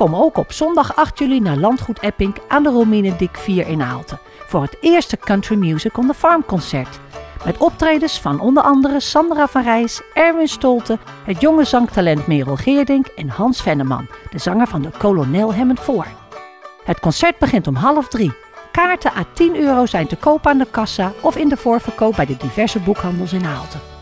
kom ook op zondag 8 juli naar Landgoed Epping aan de Romine Dik 4 in Aalten. Voor het eerste Country Music on the Farm concert. Met optredens van onder andere Sandra van Rijs, Erwin Stolte, het jonge zangtalent Merel Geerdink en Hans Venneman, de zanger van de Kolonel Hemmend voor. Het concert begint om half drie. Kaarten à 10 euro zijn te koop aan de kassa of in de voorverkoop bij de diverse boekhandels in Aalten.